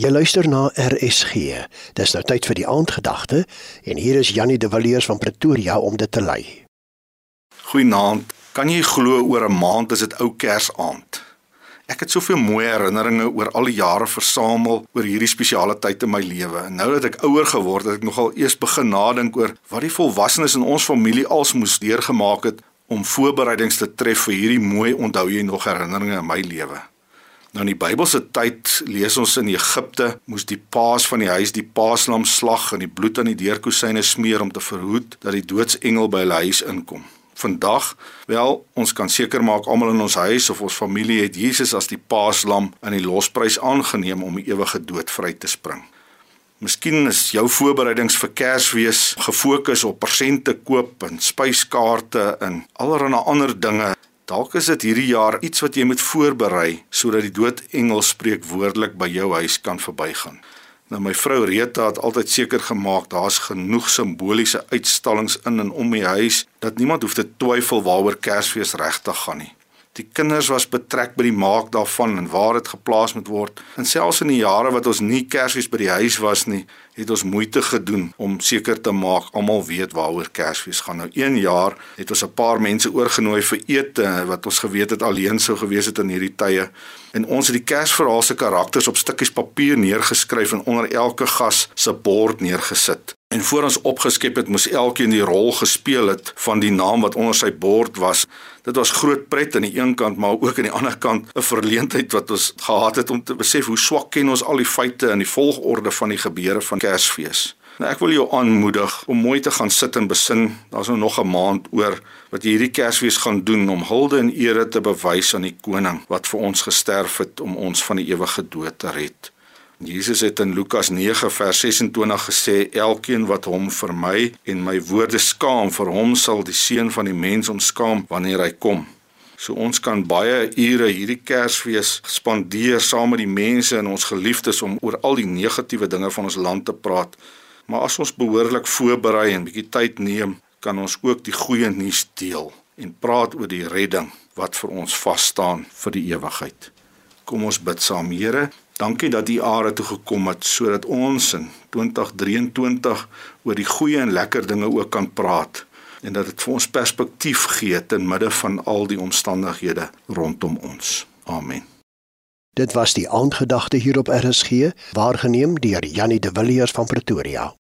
Jy luister na RSG. Dis nou tyd vir die aandgedagte en hier is Jannie de Villiers van Pretoria om dit te lei. Goeienaand. Kan jy glo oor 'n maand is dit ou Kersaand? Ek het soveel mooi herinneringe oor al die jare versamel oor hierdie spesiale tyd in my lewe. En nou dat ek ouer geword het, het ek nogal eers begin nadink oor wat die volwassenes in ons familie als moes deurgemaak het om voorbereidings te tref vir hierdie mooi onthou jy nog herinneringe in my lewe. Nou in die Bybelse tyd lees ons in Egipte moes die paas van die huis die paaslam slag en die bloed aan die deurkusyne smeer om te verhoed dat die doodsengel by hulle huis inkom. Vandag, wel, ons kan seker maak almal in ons huis of ons familie het Jesus as die paaslam in die losprys aangeneem om die ewige dood vry te spring. Miskien is jou voorbereidings vir Kersfees gefokus op persente koop en spyskaarte en allerlei ander dinge Dalk is dit hierdie jaar iets wat jy moet voorberei sodat die doodengel spreekwoordelik by jou huis kan verbygaan. Nou my vrou Rita het altyd seker gemaak daar's genoeg simboliese uitstallings in en om die huis dat niemand hoef te twyfel waaroor Kersfees regtig gaan nie. Die kinders was betrek by die maak daarvan en waar dit geplaas moet word. En selfs in die jare wat ons nie Kersfees by die huis was nie, het ons moeite gedoen om seker te maak almal weet waaroor Kersfees gaan. Nou 1 jaar het ons 'n paar mense oorgenooi vir ete wat ons geweet het alleen sou gewees het in hierdie tye. En ons het die Kersverhaal se karakters op stukkies papier neergeskryf en onder elke gas se bord neergesit. En voor ons opgeskep het, moes elkeen die rol gespeel het van die naam wat onder sy bord was. Dit was groot pret aan die een kant, maar ook aan die ander kant 'n verleentheid wat ons gehad het om te besef hoe swak ken ons al die feite en die volgorde van die gebeure van Kersfees. Nou ek wil jou aanmoedig om mooi te gaan sit en besin. Daar's nou nog 'n maand oor wat jy hierdie Kersfees gaan doen om hulde en ere te bewys aan die koning wat vir ons gesterf het om ons van die ewige dood te red. Jesus het in Lukas 9 vers 26 gesê elkeen wat hom vir my en my woorde skaam vir hom sal die seun van die mens omskaam wanneer hy kom. So ons kan baie ure hierdie Kersfees spandeer saam met die mense en ons geliefdes om oor al die negatiewe dinge van ons land te praat. Maar as ons behoorlik voorberei en bietjie tyd neem, kan ons ook die goeie nuus deel en praat oor die redding wat vir ons vas staan vir die ewigheid. Kom ons bid saam, Here. Dankie dat U are toe gekom het sodat ons in 2023 oor die goeie en lekker dinge ook kan praat en dat dit vir ons perspektief gee te midde van al die omstandighede rondom ons. Amen. Dit was die aandgedagte hier op RSG, waargeneem deur Jannie de Villiers van Pretoria.